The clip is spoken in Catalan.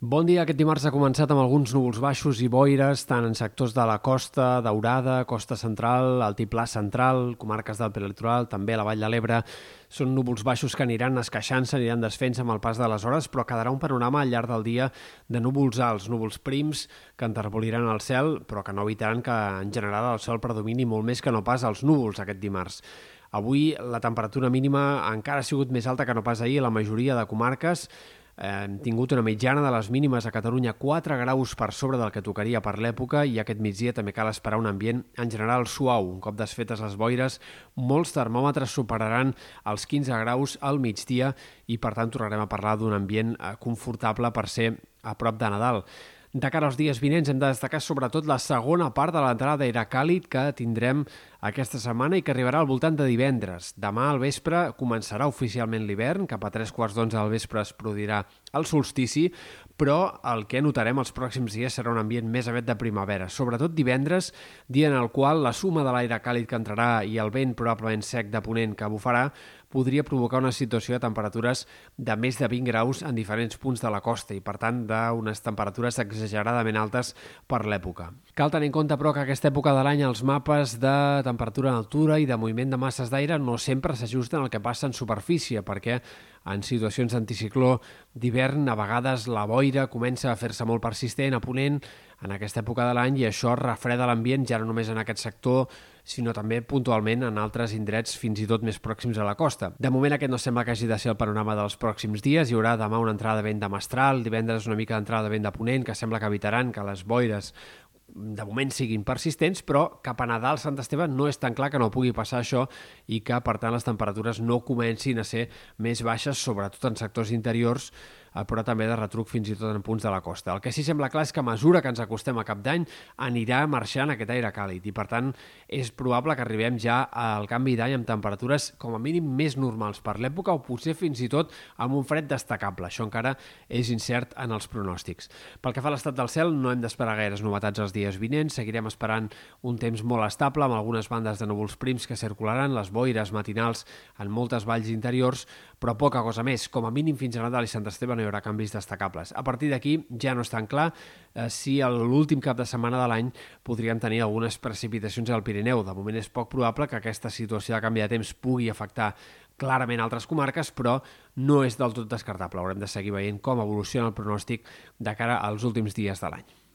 Bon dia. Aquest dimarts ha començat amb alguns núvols baixos i boires, tant en sectors de la costa, Daurada, costa central, altiplà central, comarques del prelitoral, també la Vall de l'Ebre. Són núvols baixos que aniran esqueixant-se, aniran desfent-se amb el pas de les hores, però quedarà un panorama al llarg del dia de núvols alts, núvols prims, que enterboliran el cel, però que no evitaran que en general el sol predomini molt més que no pas els núvols aquest dimarts. Avui la temperatura mínima encara ha sigut més alta que no pas ahir a la majoria de comarques, hem tingut una mitjana de les mínimes a Catalunya 4 graus per sobre del que tocaria per l'època i aquest migdia també cal esperar un ambient en general suau. Un cop desfetes les boires, molts termòmetres superaran els 15 graus al migdia i per tant tornarem a parlar d'un ambient eh, confortable per ser a prop de Nadal. De cara als dies vinents hem de destacar sobretot la segona part de l'entrada d'aire càlid que tindrem aquesta setmana i que arribarà al voltant de divendres. Demà al vespre començarà oficialment l'hivern, cap a tres quarts d'onze del vespre es produirà el solstici, però el que notarem els pròxims dies serà un ambient més avet de primavera, sobretot divendres, dia en el qual la suma de l'aire càlid que entrarà i el vent probablement sec de ponent que bufarà podria provocar una situació de temperatures de més de 20 graus en diferents punts de la costa i, per tant, d'unes temperatures exageradament altes per l'època. Cal tenir en compte, però, que aquesta època de l'any els mapes de temperatura en altura i de moviment de masses d'aire no sempre s'ajusten al que passa en superfície, perquè en situacions d'anticicló d'hivern, a vegades la boira comença a fer-se molt persistent, a ponent, en aquesta època de l'any i això refreda l'ambient ja no només en aquest sector, sinó també puntualment en altres indrets fins i tot més pròxims a la costa. De moment aquest no sembla que hagi de ser el panorama dels pròxims dies. Hi haurà demà una entrada de vent de mestral, divendres una mica d'entrada de vent de ponent, que sembla que evitaran que les boires de moment siguin persistents, però cap a Nadal Sant Esteve no és tan clar que no pugui passar això i que, per tant, les temperatures no comencin a ser més baixes, sobretot en sectors interiors però també de retruc fins i tot en punts de la costa. El que sí sembla clar és que a mesura que ens acostem a cap d'any anirà marxant aquest aire càlid i per tant és probable que arribem ja al canvi d'any amb temperatures com a mínim més normals per l'època o potser fins i tot amb un fred destacable. Això encara és incert en els pronòstics. Pel que fa a l'estat del cel no hem d'esperar gaires novetats els dies vinents, seguirem esperant un temps molt estable amb algunes bandes de núvols prims que circularan, les boires matinals en moltes valls interiors, però poca cosa més. Com a mínim fins a Nadal i Sant Esteve no hi haurà canvis destacables. A partir d'aquí ja no és tan clar eh, si l'últim cap de setmana de l'any podríem tenir algunes precipitacions al Pirineu. De moment és poc probable que aquesta situació de canvi de temps pugui afectar clarament altres comarques, però no és del tot descartable. Haurem de seguir veient com evoluciona el pronòstic de cara als últims dies de l'any.